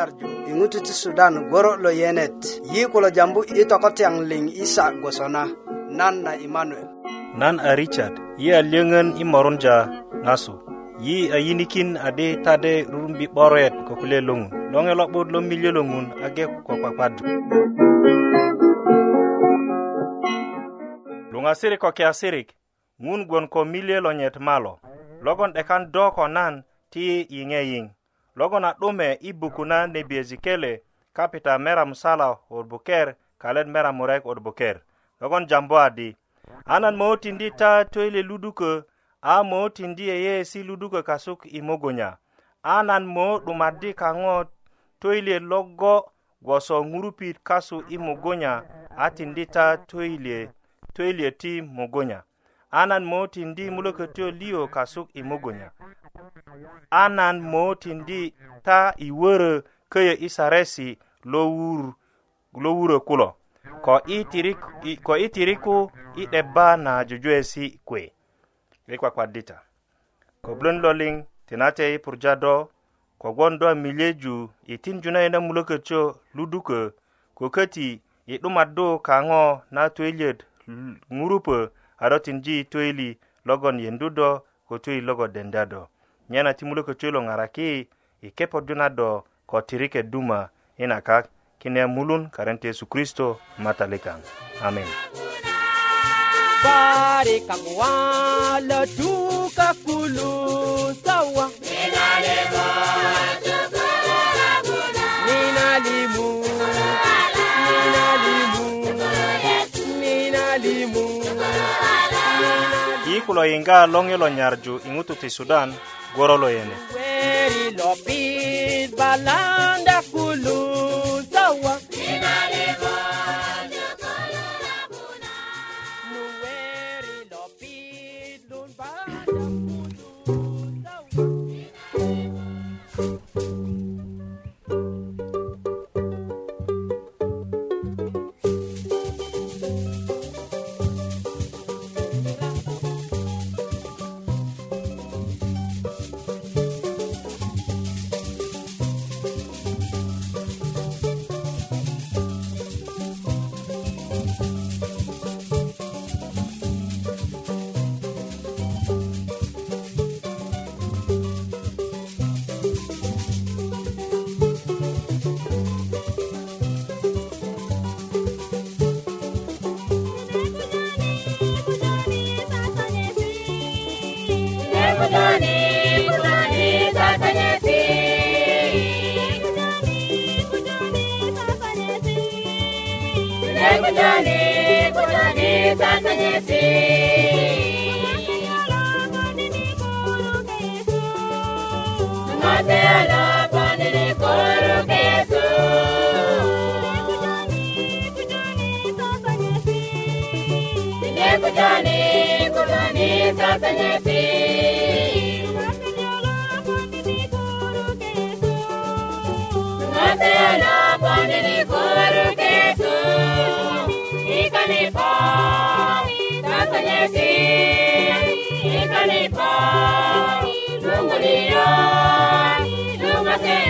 nyarju i ŋutu ti sudan goro lo yenet yi kulo jambu i tokotyaŋ liŋ isa gwosona nan na imanuel nan a richard yi a lyöŋön i morunja ŋasu yi a yinikin adi tade rurumbi 'boret ko kulye loŋun loŋe lo'but lo milyö lo ŋun age ko kwakwadu luŋasirik ko kiasirik ŋun gwon ko milyö lo nyet malo logon 'dekan do ko nan ti yiŋe yiŋ logon a 'dume i buku na nebiyeji kele kapita mera musala od buker kalet mera murek od buker logon jambo adi anan mootindi ta toile luduko a mootindi e yeyeesi luduko kasuk i mogonya anan mo 'dumaddi kaŋo toile logo gwoso ŋurupit kasu i mogonya a tindi ta toilye toilye ti mogonya anan mo tindi mulokotyo liyo kasuk i mugunya anan mo tindi ta i wörö köyö isaresi lo wur lo wurö kulo ko i tirik ko i tiriku i 'debba na jujuwesi kwe i kwakwadita koblön lo liŋ tinate i purja do kogwon do a milyeju i tinju na yina mulokotyo ludukö ko köti i 'dumaddu kaŋo na tweliet ŋurupö arotin ji toili logon yendu do ko toi logo denda do nyana ti mulo ko toi lo ŋaraki i kepo duna do ko tirike duma ina kak kine mulun karen ti yesu kristo matalikan amen Pare kang wala tuka kulu sawa. kulo yinga longi lo nyarju ing'utu ti Sudan gwro lo yene. Weri lo bid balan. kujani, kujani, sakanyesi. Ngate kujani, kujani, koro kesu. Tanzania, Tanzania,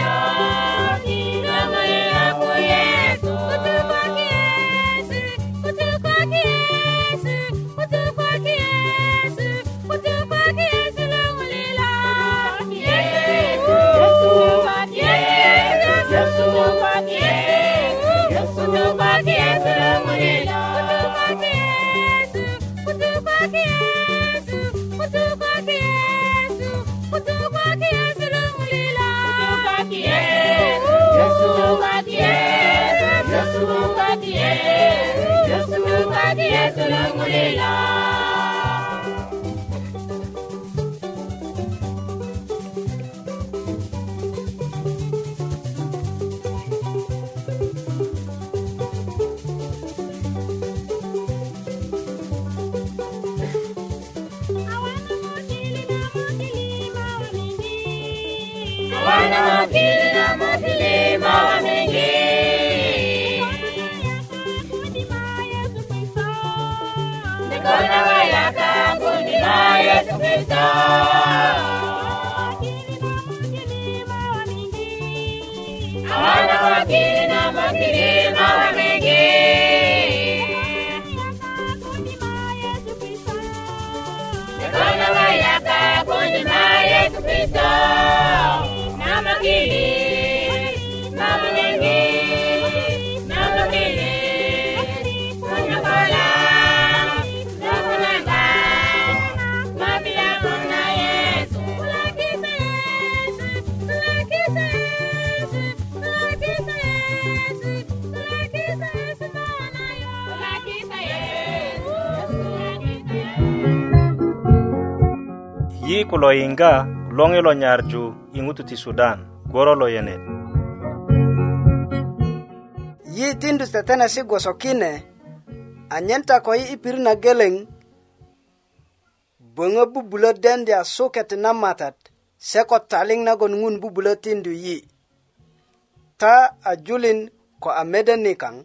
Mulela. ku lo yiŋga loŋi lo nyarju i ŋutu ti sudan gworo lo yenet yi tindu tetenesi gwoso kine anyen ta ko yi i pirit na geleŋ böŋö bubulö dendya suket na matat se ko taliŋ nagon ŋun bubulö tindu yi ta a julin ko a mede nikaŋ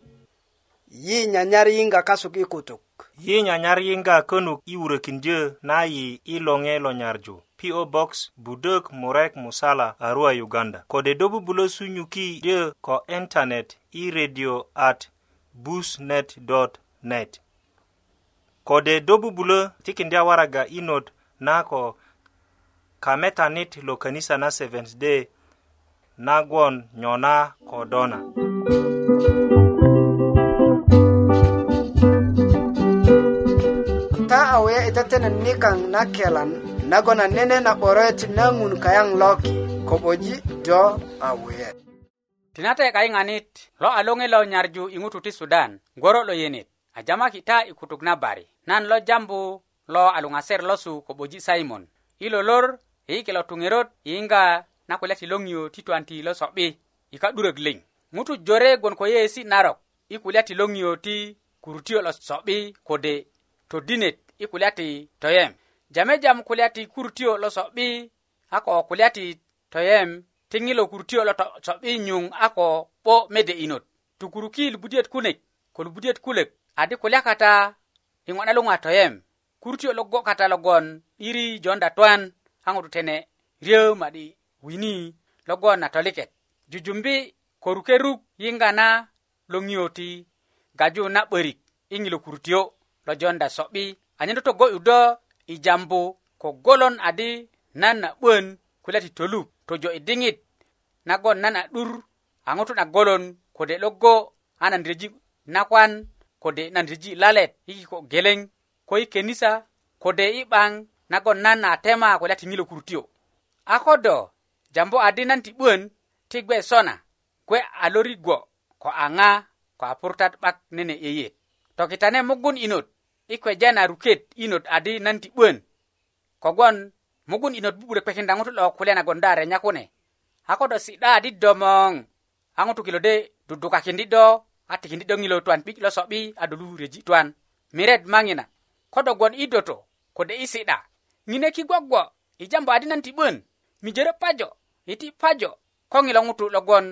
yi nyanyar yiŋga kasuk i kutuk Nyaruk. Ye nyanyar yinga kënuk i wurekin je na yi i longe lo nyarjo. P.O. Box, Budok, Morek, Musala, Arua, Uganda. Kode dobu bulo sunyuki je ko internet i radio at busnet.net. Kode dobu bulo tikindia waraga inod na ko kametanit lo kanisa na Seventh Day na gwon nyona kodona. Thank you. awe itaten nikang nakelan nagona nene na boret nangun kayang loki koboji do awe tinate kai nganit lo alonge lo nyarju ingutu ti sudan ngoro lo yenit ajama kita ikutuk na bari nan lo jambu lo alunga ser losu koboji simon ilo lor hiki lo tungerot inga na kule ti longyo ti twanti lo sobi ika durek ling mutu jore gon ko yesi narok ikule ti longyo ti kurutio lo sobi kode todinet i kulya ti toyem jame jam kulya ti kurutio lo so'bi a ko kulya ti toyem tiŋi lo kurutio lo so'bi nyuŋ a ko 'bo mede inot tukurukiil budiyet kunek kol budiyet kulek adi kulya kata i ŋo'na luŋa toyem kurutio logo kata logon iri jonda twan a ŋutu tene ryö ma'di wini logon a toliket jujumbi koruke'ruk yiŋga na lo ŋiyo ti gaju na 'börik i ŋilo kurutio lo jonda so'bi anyen toto go 'yudo i jambu kogolon adi nan na 'bön kulya ti tolup tojo i diŋit nagon nan a 'dur a ŋutu na golon kode logo a nandiriji nakwan kode nandiriji lalet i kiko geleŋ ko i kenisa kode i 'baŋ nagon nan a tema kulya ti ŋilo kurutio a ko do jambu adi nan ti 'bön ti gbe sona gwe a lorigwo ko a ŋa ko a purtat 'bak nene yeyet tokitane mugun inot i kweja na ruket inot adi nan ti 'bön kogwon mugun inot bubulö kpekinda ŋutu lo kulya nagonda renya kune a ko do si'da di domoŋ a ŋutu kilo de dudukakindi do a tikindi 'döŋilö twan 'bik lo so'bi a do lureji twan miret maŋina ko do gwon i doto kode i si'da ŋine ki gwogwo i jambu adi nan ti 'bön mijörö pajo iti pajo ko ŋilo ŋutu logwon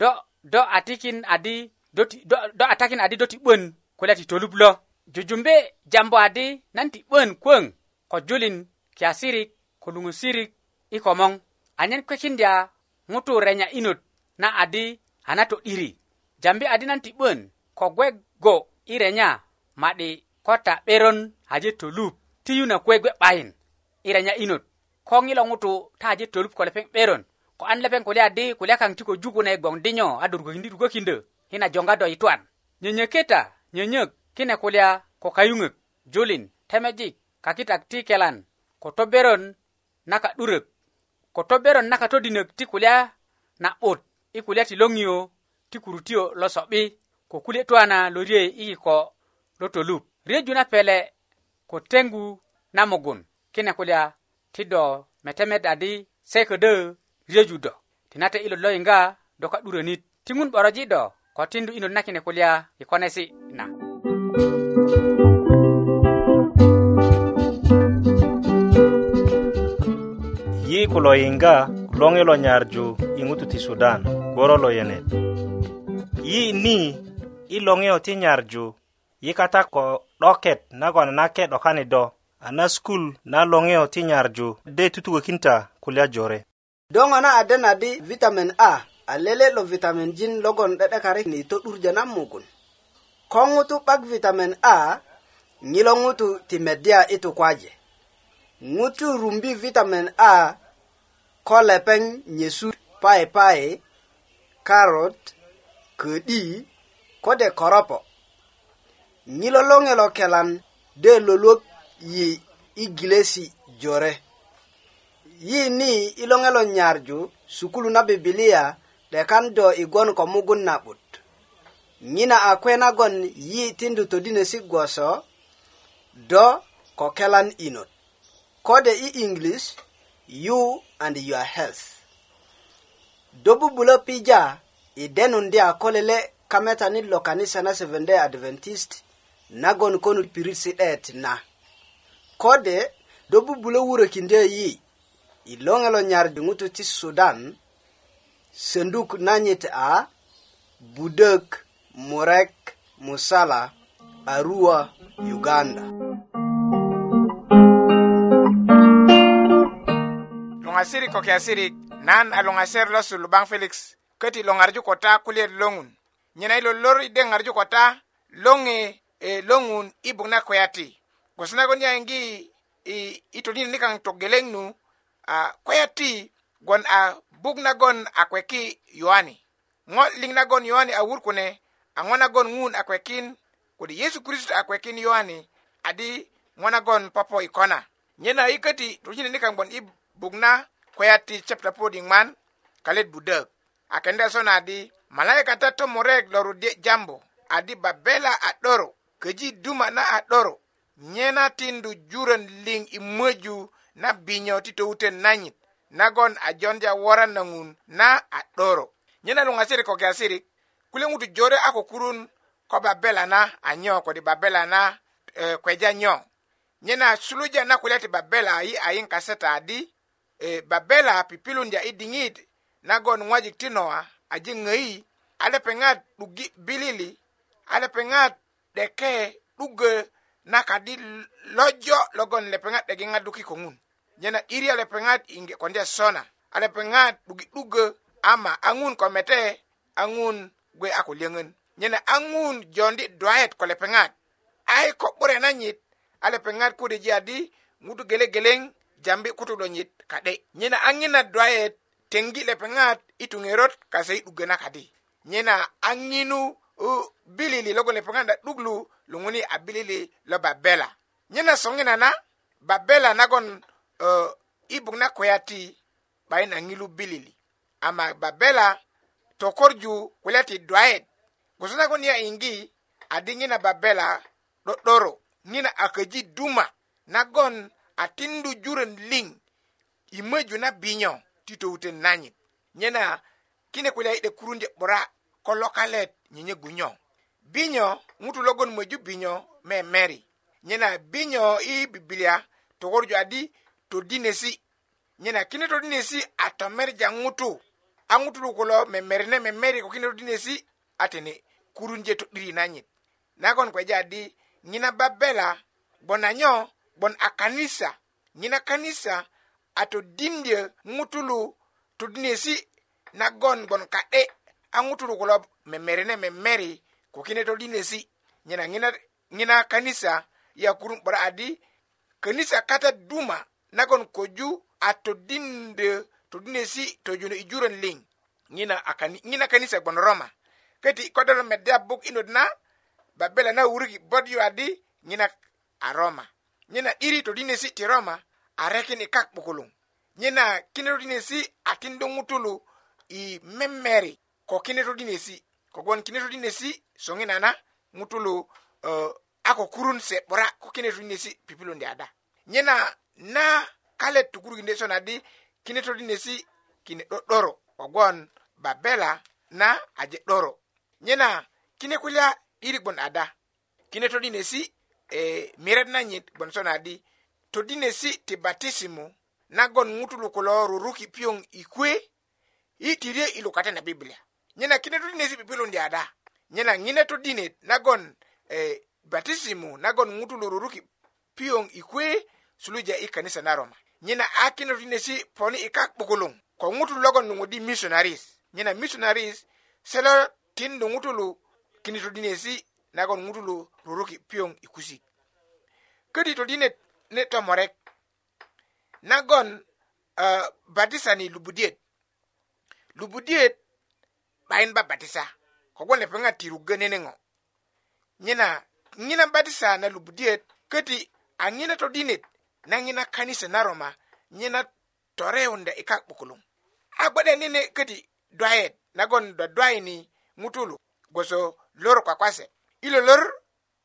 do do atikin adi do, do, do atakin adi do ti 'bön kulya ti tolup lo jujumbe jambo adi nan ti 'bön kwöŋ ko julin kiasirik ko luŋusirik i komoŋ anyen kwekindya ŋutu renya'inot na adi a na to'diri jambi adi nan ti 'bön ko gweg go i renya ma'di ko ta 'beron aje tolup ti yuna kuwe gwe 'bayin i renya'inot ko ŋilo ŋutu ta aje tolup ko lepeŋ 'beron ko an lepeŋ kulya di kulya kaŋ ti ko juku na i gboŋ dinyo a durukökindi rukökindö i na joŋga do i twan nyönyöketa nyönyök kine kulya ko kayuŋök julin temejik kakitak ti kelan ko toberon na ka'durök ko toberon na katodinök ti kulya na'but i kulya ti loŋiyo ti kurutiyo lo so'bi ko kulye twana loriye i kiko lo tolup riyeju na pele ko tengu na mugun kine kulya ti do metemeda di se ködö riyeju do tinate ilot lo yiŋga do ka'duronit ti ŋun 'borojido ko tindu inot na kine kulya i konesi na ku lo yiŋga loŋi lo nyarju i ŋutu ti sudan gworo lo yenet yi ni i loŋiyo ti nyarju yi kata ko 'doket nagon nake 'dokani do ana skul na loŋiyo ti nyarju de tutukökinta kulya jore do ŋo na ade na di vitamin a a lele lo vitamin jin logon 'de'dekarik ni to'durjö na mugun ko ŋutu 'bak vitamin a ŋilo ŋutu ti meddya i tukwaje ŋutu rumbi vitamin a ko lepeŋ nyesu paipai karot ködi kode koropo ŋilo lo ŋe lo kelan de loluok yi igilesi jore yi ni i lo ŋe lo nyarju sukulu na bibilia de kan do igon ko mugun na'but ŋina a kwe nagon yi tindu todinesi gwoso do ko kelan inot kode i english yu and your health. Dobu bulo pija i denun dia kolele kameta ni lo kanisa na Seventh Day Adventist na gon konu pirisit na. Kode dobu bulo wuro kinde yi i longelo nyar dungutu ti Sudan senduk nanyit a budek murek musala arua Uganda. siri ko kiasirik nan a ser lo sul bang felix köti lo ŋarju kota kulie longun nyena ilo lor i de ŋarju kota loŋe e, longun i buk na kuya ti gwoso nagon yayiŋgi i, i todinit nikaŋ togeleŋ nu a koyati gon a buk nagon a kweki yohani ŋo liŋ nagon yoani a wur kune a ŋo nagon ŋun a kwekin kode yesu kristo a kwekin yoani adi ŋo nagon popo i kona iketi i köti todinit nikaŋ ib bukna kweyati chapta podingman kalet budak akende sona di malaika tato morek loru die jambo adi babela adoro keji duma na adoro nyena tindu juren ling imweju na binyo tito uten nanyit nagon ajonja wora nangun na adoro nyena lunga siri koke asiri kule ngutu jore ako kurun ko babela na anyo ko di babela na eh, kweja nyo nyena suluja na kuleti babela ayi ayin kaseta adi e babela pipilun ja idingit nagon ngwajik ti noa aje ngei ale pengat dugi bilili ale pengat deke duge na kadi lojo logon le pengat de ngat duki kongun nyena iri ale pengat inge konde sona ale pengat dugi duge ama angun komete angun gwe akulengen nyena angun jondi dwaet kole pengat ai ko bure na nyit ale pengat kudi jadi mudu gele geleng jambi kutudo nyit kade nyina angina doye tengi le pengat itungerot kase dugena kadi nyina anginu u bilili logo le penganda duglu lunguni abilili lo babela nyina songina na babela nagon uh, ibugna koyati baina ngilu bilili ama babela tokorju kulati doye gusana kunia ingi adingina babela dodoro nyina akaji duma nagon a tindu juren ling i möju na binyo ti töwuten nanyit nyena kine kulya i 'dekurundi 'bura ko lokalet nyenyegu nyo binyo ŋutu logon möju binyo memeri nyena binyo i bibilia tokorju adi todinesi nyena kine todinesi a tomerja ŋutu a ŋutulu kulo memeri ne memeri ko kine todinesi a tene kurunje to'diri nanyit nagon kweja adi ŋina babela gbon a nyo bon a kanisa nyina kanisa e, a todindye ŋutulu todinesi nagon bon ka'de a ŋutulu kulo memeri ne memeri ko kine todinesi nyina ŋina ŋina kanisa yakurum bon adi kanisa kata duma nagon koju a todindye todinesi tojuno i juron liŋ ŋina a kani, ŋina kanisa bon roma keti kodolo medya buk inod na babela na wuriki bot yu adi ŋina a roma nyena iri todinesi ti roma a rekin i kak 'bukuluŋ nyena kine todinesi a tindu ŋutulu i memeri ko kine todinesi kogwon kine todinesi soŋin ana ŋutulu uh, eh, a ko kurun se 'bura ko kine todinesi pipilundi ada nyena na kalet tukurukindye son adi kine todinesi kine 'do'doro kogwon babela na aje 'doro nyena kine kulya iri gwon ada kine todinesi e miret nanyit gbon so nadi todinesi ti batisimu nagon ŋutulu kulo ruruki piyoŋ i kwe i tirye i lukate na biblia nyena kine todinesi pipilundi ada nyena ŋine todinet nagon e, batisimu nagon ŋutulu ruruki piyoŋ i kwe suluja i kanisa na roma nyena a kine todinesi poni i kakbukuluŋ ko ŋutulu logon nuŋudi misionaris nyena misionaris selo tindu ŋutulu kine todinesi nagon ŋutulu roroki piyoŋ i kusik köti todinet ne tomorek nagon uh, eh, batisani lubudiet lubudiet 'bayin babatisa kogwon lepeŋat ti rugö neneŋo nyena ŋina batisa na lubudiet köti a ŋina todinet na ŋina kanisa na roma nyena toreunda i e ka'k 'bukuluŋ a gbe'de nine köti duayet nagon dwadwayini ŋutulu gwoso loro kwakwase' ilo lor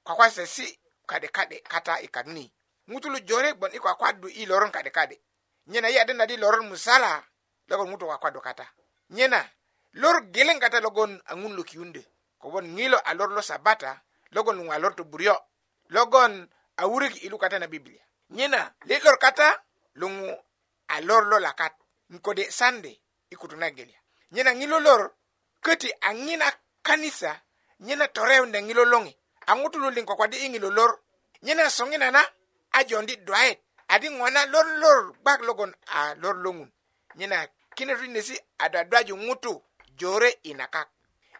kwakwa sesi kade kade kata ikamni ngutulu jore bon ikwa kwadu i loron kade kade nyena ya dena di loron musala logon mutu kwa kwadu kata nyena lor gelen kata logon angun lo kiunde ko bon ngilo a lor lo sabata logon ngwa lor to buryo logon awuri ki ilu kata na biblia nyena le lor kata lungu a lor lo lakat nkode sande ikutu na gelia nyena ngilo lor kati angina kanisa nyine torewne ngilo longi angutulu linko kwadi ingi lolor nyine songi nana a jondi dwaet adi ngona lor lor bak logon a lor longun nyina kine rinne si adadwaju ngutu jore inakak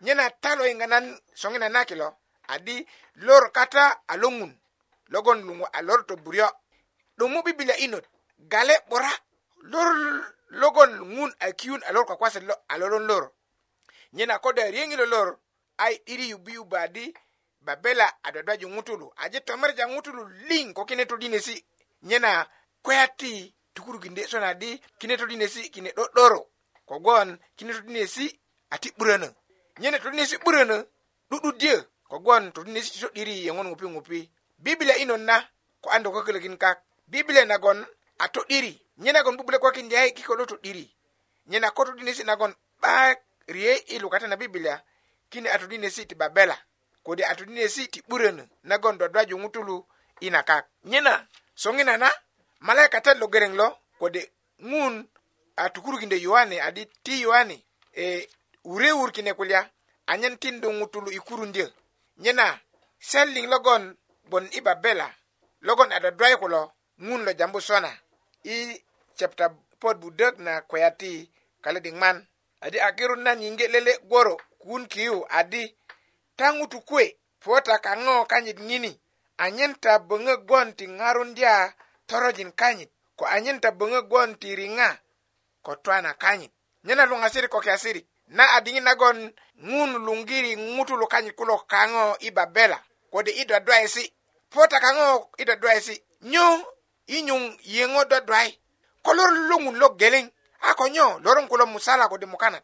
nyina talo inganan songi nana kilo adi lor kata alongun logon lungu alor to buryo dumu bibilia inot gale bora lor logon ngun akiyun alor kwa kwasa lo, alolon lor nyina koda riengi lolor lor ai e diri yubi ubadi babela adwadwaji ngutulu aje tamarja ngutulu ling ko kine to dinesi nyena kwati tukuru kinde so nadi kine to dinesi kine dodoro ko gon kine to dinesi ati burana nyena to dinesi burana dudu die ko gon to dinesi so diri yengon ngupi ngupi biblia ino na ko ando ko kelekin kak biblia na gon ato diri nyena gon bubule ko kinde ai kiko do to diri nyena ko to dinesi na gon ba rie ilukata na biblia kine atudinesi ti babela kode atudinesi ti 'burönö nagon do dwaju ŋutulu i na kak nyena soŋina na malaika tet lo gereŋ lo kode ŋun a tukurukindö yohani adi ti yohani e wureur kine kulya anyen tindu ŋutulu i kurundyö nyena seliŋ logon bon i babela logon a dwadwayi kulo ŋun lo jambu sona i chapta pot budök na kwaya ti kalediŋ man adi a kirut nan yiŋge lele gworo kun kiu adi tangu tukwe pota kango kanyit ngini anyenta bunga gwon ti ngarun dia torojin kanyit ko anyenta bunga gwon ti ringa ko twana kanyit nyena lunga siri ko kiasiri na adingi nagon ngun lungiri ngutu lo kanyit kulo kango ibabela ko de ido dwaisi pota kango ido dwaisi nyu inyung yengo do dwai kolor lungun lo geleng ako nyo loron kulo musala ko de mukana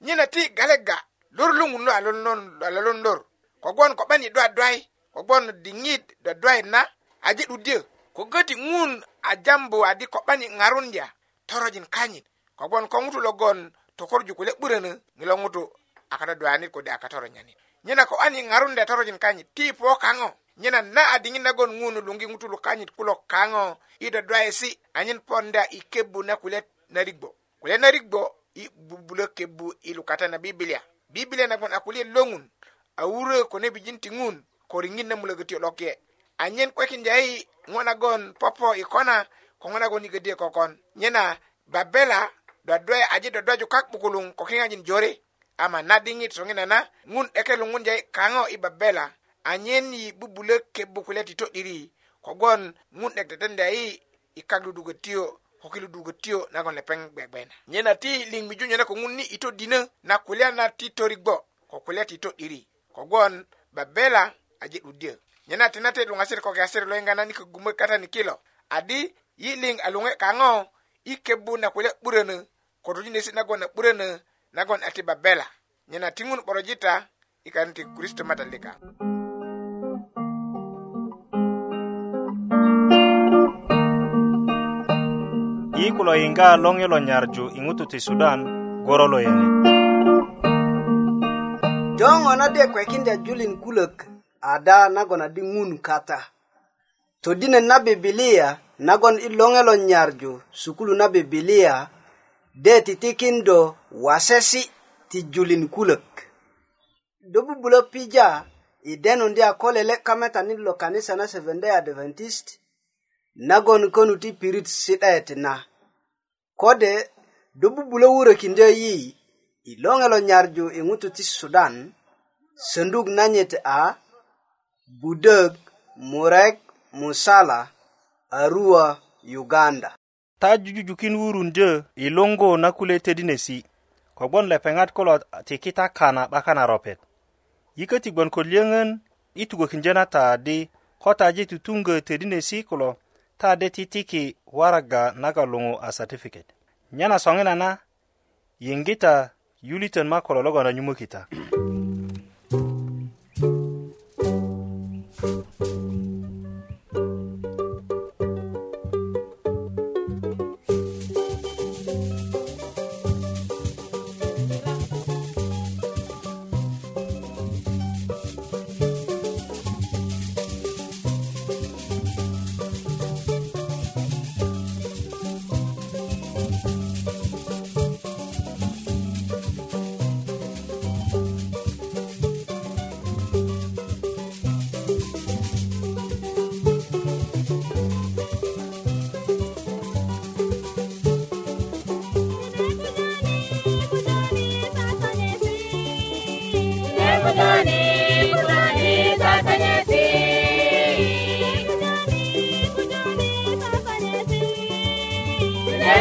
nyena ti galega lor lu ŋun lo a lon lon a lon lor ko gon ko bani do adwai ko gon dingit do adwai na aje du de ko gati ŋun a jambo adi ko bani ŋarun ya torojin kanyit ko gon ko ŋutu lo gon tokor ju kule burana ni lo ŋutu akata do anit ko de akata ro nyani nyina ko ani ŋarun ya torojin kanyit ti po kango nyina na adingin na gon ŋun lungi ŋutu lo kanyit kulo kango ido adwai si anyin ponda ikebu na kule narigbo kule narigbo i bubulo kebu ilukata na biblia bibilia nagon akulie loŋun awurö ko nebijin ti ŋun ko riŋit na mulögöti loke anyen kwekindyayi ŋo nagon popo i kona ko ŋo nagon i gödiye kokon nyena babela dwadwe aje dwadwaju kak 'bukuluŋ ko kiŋajin jore ama nadiŋit soŋina na ŋun 'deke luŋunjayi kaŋo i babela anyen yi bubulö kebu kulya ti to'diri kogwon ŋun 'dek detendayi i kak dudugötiyo' ko kilu dugo tiyo na gon lepeng bebena. Nye na ti ling miju nye na kongun ni ito dina na kulia na ti tori go ko kulia ti ito iri. Ko gon babela aji udiyo. Nye na tinate lungasir ko kiasir loenga na ni kugumwe kata ni kilo. Adi yi ling alunge kango ikebu na kulia burenu ko rujine si na gon na burenu na gon ati babela. Nye na tingun porojita ikaniti kristo matalika. Mm -hmm. kulo yinga longe lo nyarju ingutu ti Sudan goro lo yene. Jongo na de kwe kinde julin kulak ada nago na di ngun kata. To dine na bibilia nagon ilonge lo nyarju sukulu na bibilia de titikindo wasesi ti julin kulak. Dobu bulo pija idenu ndia kole le kameta nilo kanisa na Seventh-day Adventist nagon konu ti pirit sitayet na. kode do bubulo wurekinde yi ilongelo nyarju ing'utu ti sudan sandug nanyete a budeg murek musala arua uganda ta jujujukin wurundö i luŋgu na kule tedinesi kogbon lepeŋat kulo ti kita kana 'baka na ropet yiköti gbon ko liyöŋön i tugökindyö na ta di ko taje tutuŋgö tedinesi kulo ta ti tiki waraga naga luŋu a satifiket nyena soŋina na yingita yulitön ma ko lologon a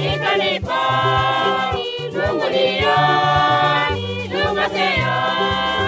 Nungulia, Nungasea.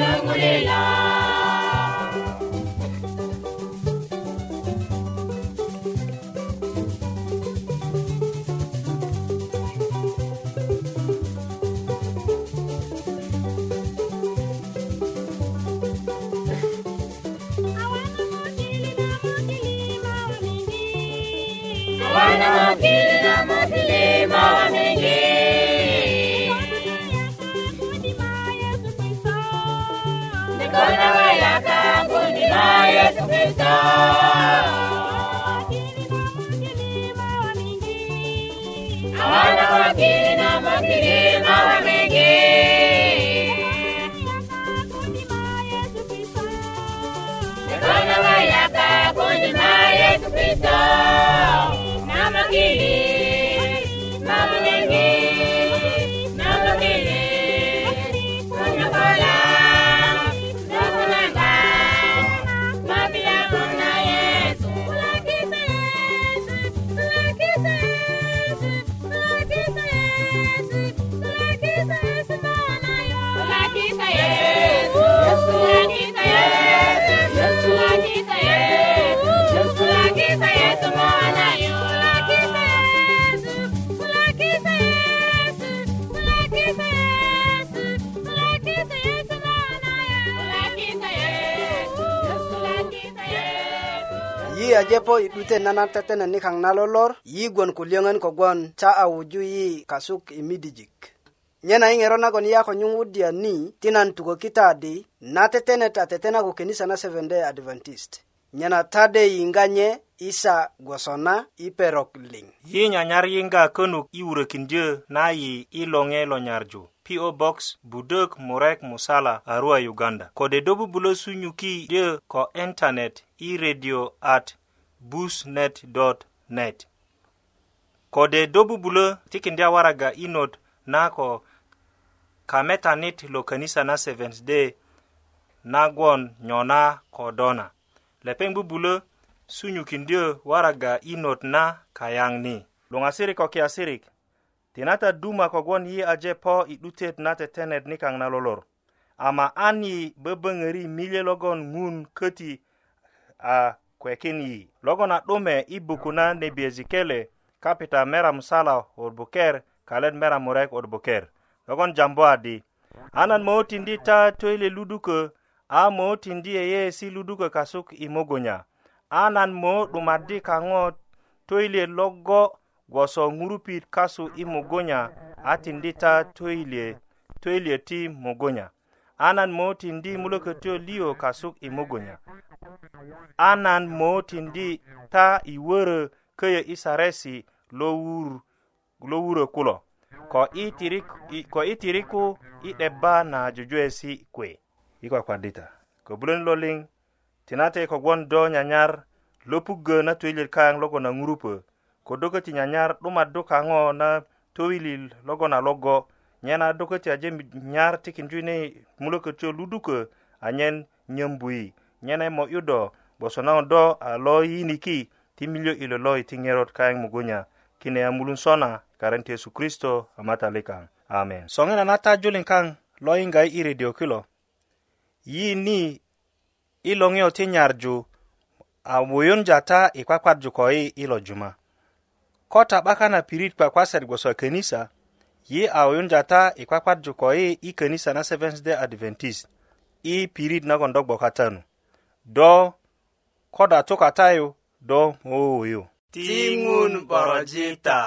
lămuream get yi ajepo idute nanar tetene nikaŋ na lolor yi gwon kulyöŋön kogwon ca a wuju yi kasuk i midijik nyena i ŋero nagon yi a konyuŋ wudya ni ti nan tukökita adi na tetene ta tetena ko kenisa na seventday adventist nyena tade yiŋga nye isa gwosona i perok liŋ yi nyanyar yiŋga könuk i wurökindyö na yi i loŋe lo nyarju PO Box Budok Murek Musala Arua Uganda kode dobu bulo sunyuki de ko internet i radio at busnet.net kode dobu bulo tikindia waraga inot nako kametanit lo kanisa na Seventh Day nagwon nyona kodona lepeng bubulo sunyukindio waraga inot na kayang ni lungasirik okiasirik okay, ti na ta duma kogwon yi aje po i 'dutet na tetenet nikaŋ na lolor ama an yi böböŋöri milye logon ŋun köti a kwekin yi logon a 'dume i bukuna nebiezikele kapita mera musala wot buker kalet mera murek wot buker logon jambu adi anan mootindi ta toyile luduko a mootindi yeyeesi luduko kasuk i mogonya anan moo 'dumaddi kaŋo toyile logo gwoso ŋurupit kasu i mugunya a tindita toyilye toyilye ti mugunya a nan mo tindi mulökötyö liyo kasuk i mugunya a nan mo tindi ta i wörö köyö i saresi lo wur lo wurö kulo ko i tirik ko i tiriku i 'debba na jujuwesi kwe i kwakwadita ko bulön loliŋ tinate kogwon do nyanyar lo puggö na toyilyet kayaŋ logon a ŋurupö kodo ko ti nyanyar 'dumaddu kaŋo na towilil logon a logo nyen a do ko ti aje nyar tikindu ne mulo ko cho luduko anyen nyambui nyen ay mo yudo boso na do a lo yiniki ti milyo ilo lo iti ngerot kayang mugunya kine ya mulun sona karen ti yesu kristo amatalikang amen songena na ta julin kang lo inga i radio kilo yi ni ilongyo ti nyarju a wuyun jata ikwakwarju ko i ilo juma kotaɓakana pirit kwakwasat gwoso könisa yi awyunjata e i kwakwat jukoyi i könisa na seventh day adventist i pirit nagon do gbokatanu do koda tukatayu do oh, mowuyu tiŋun borojita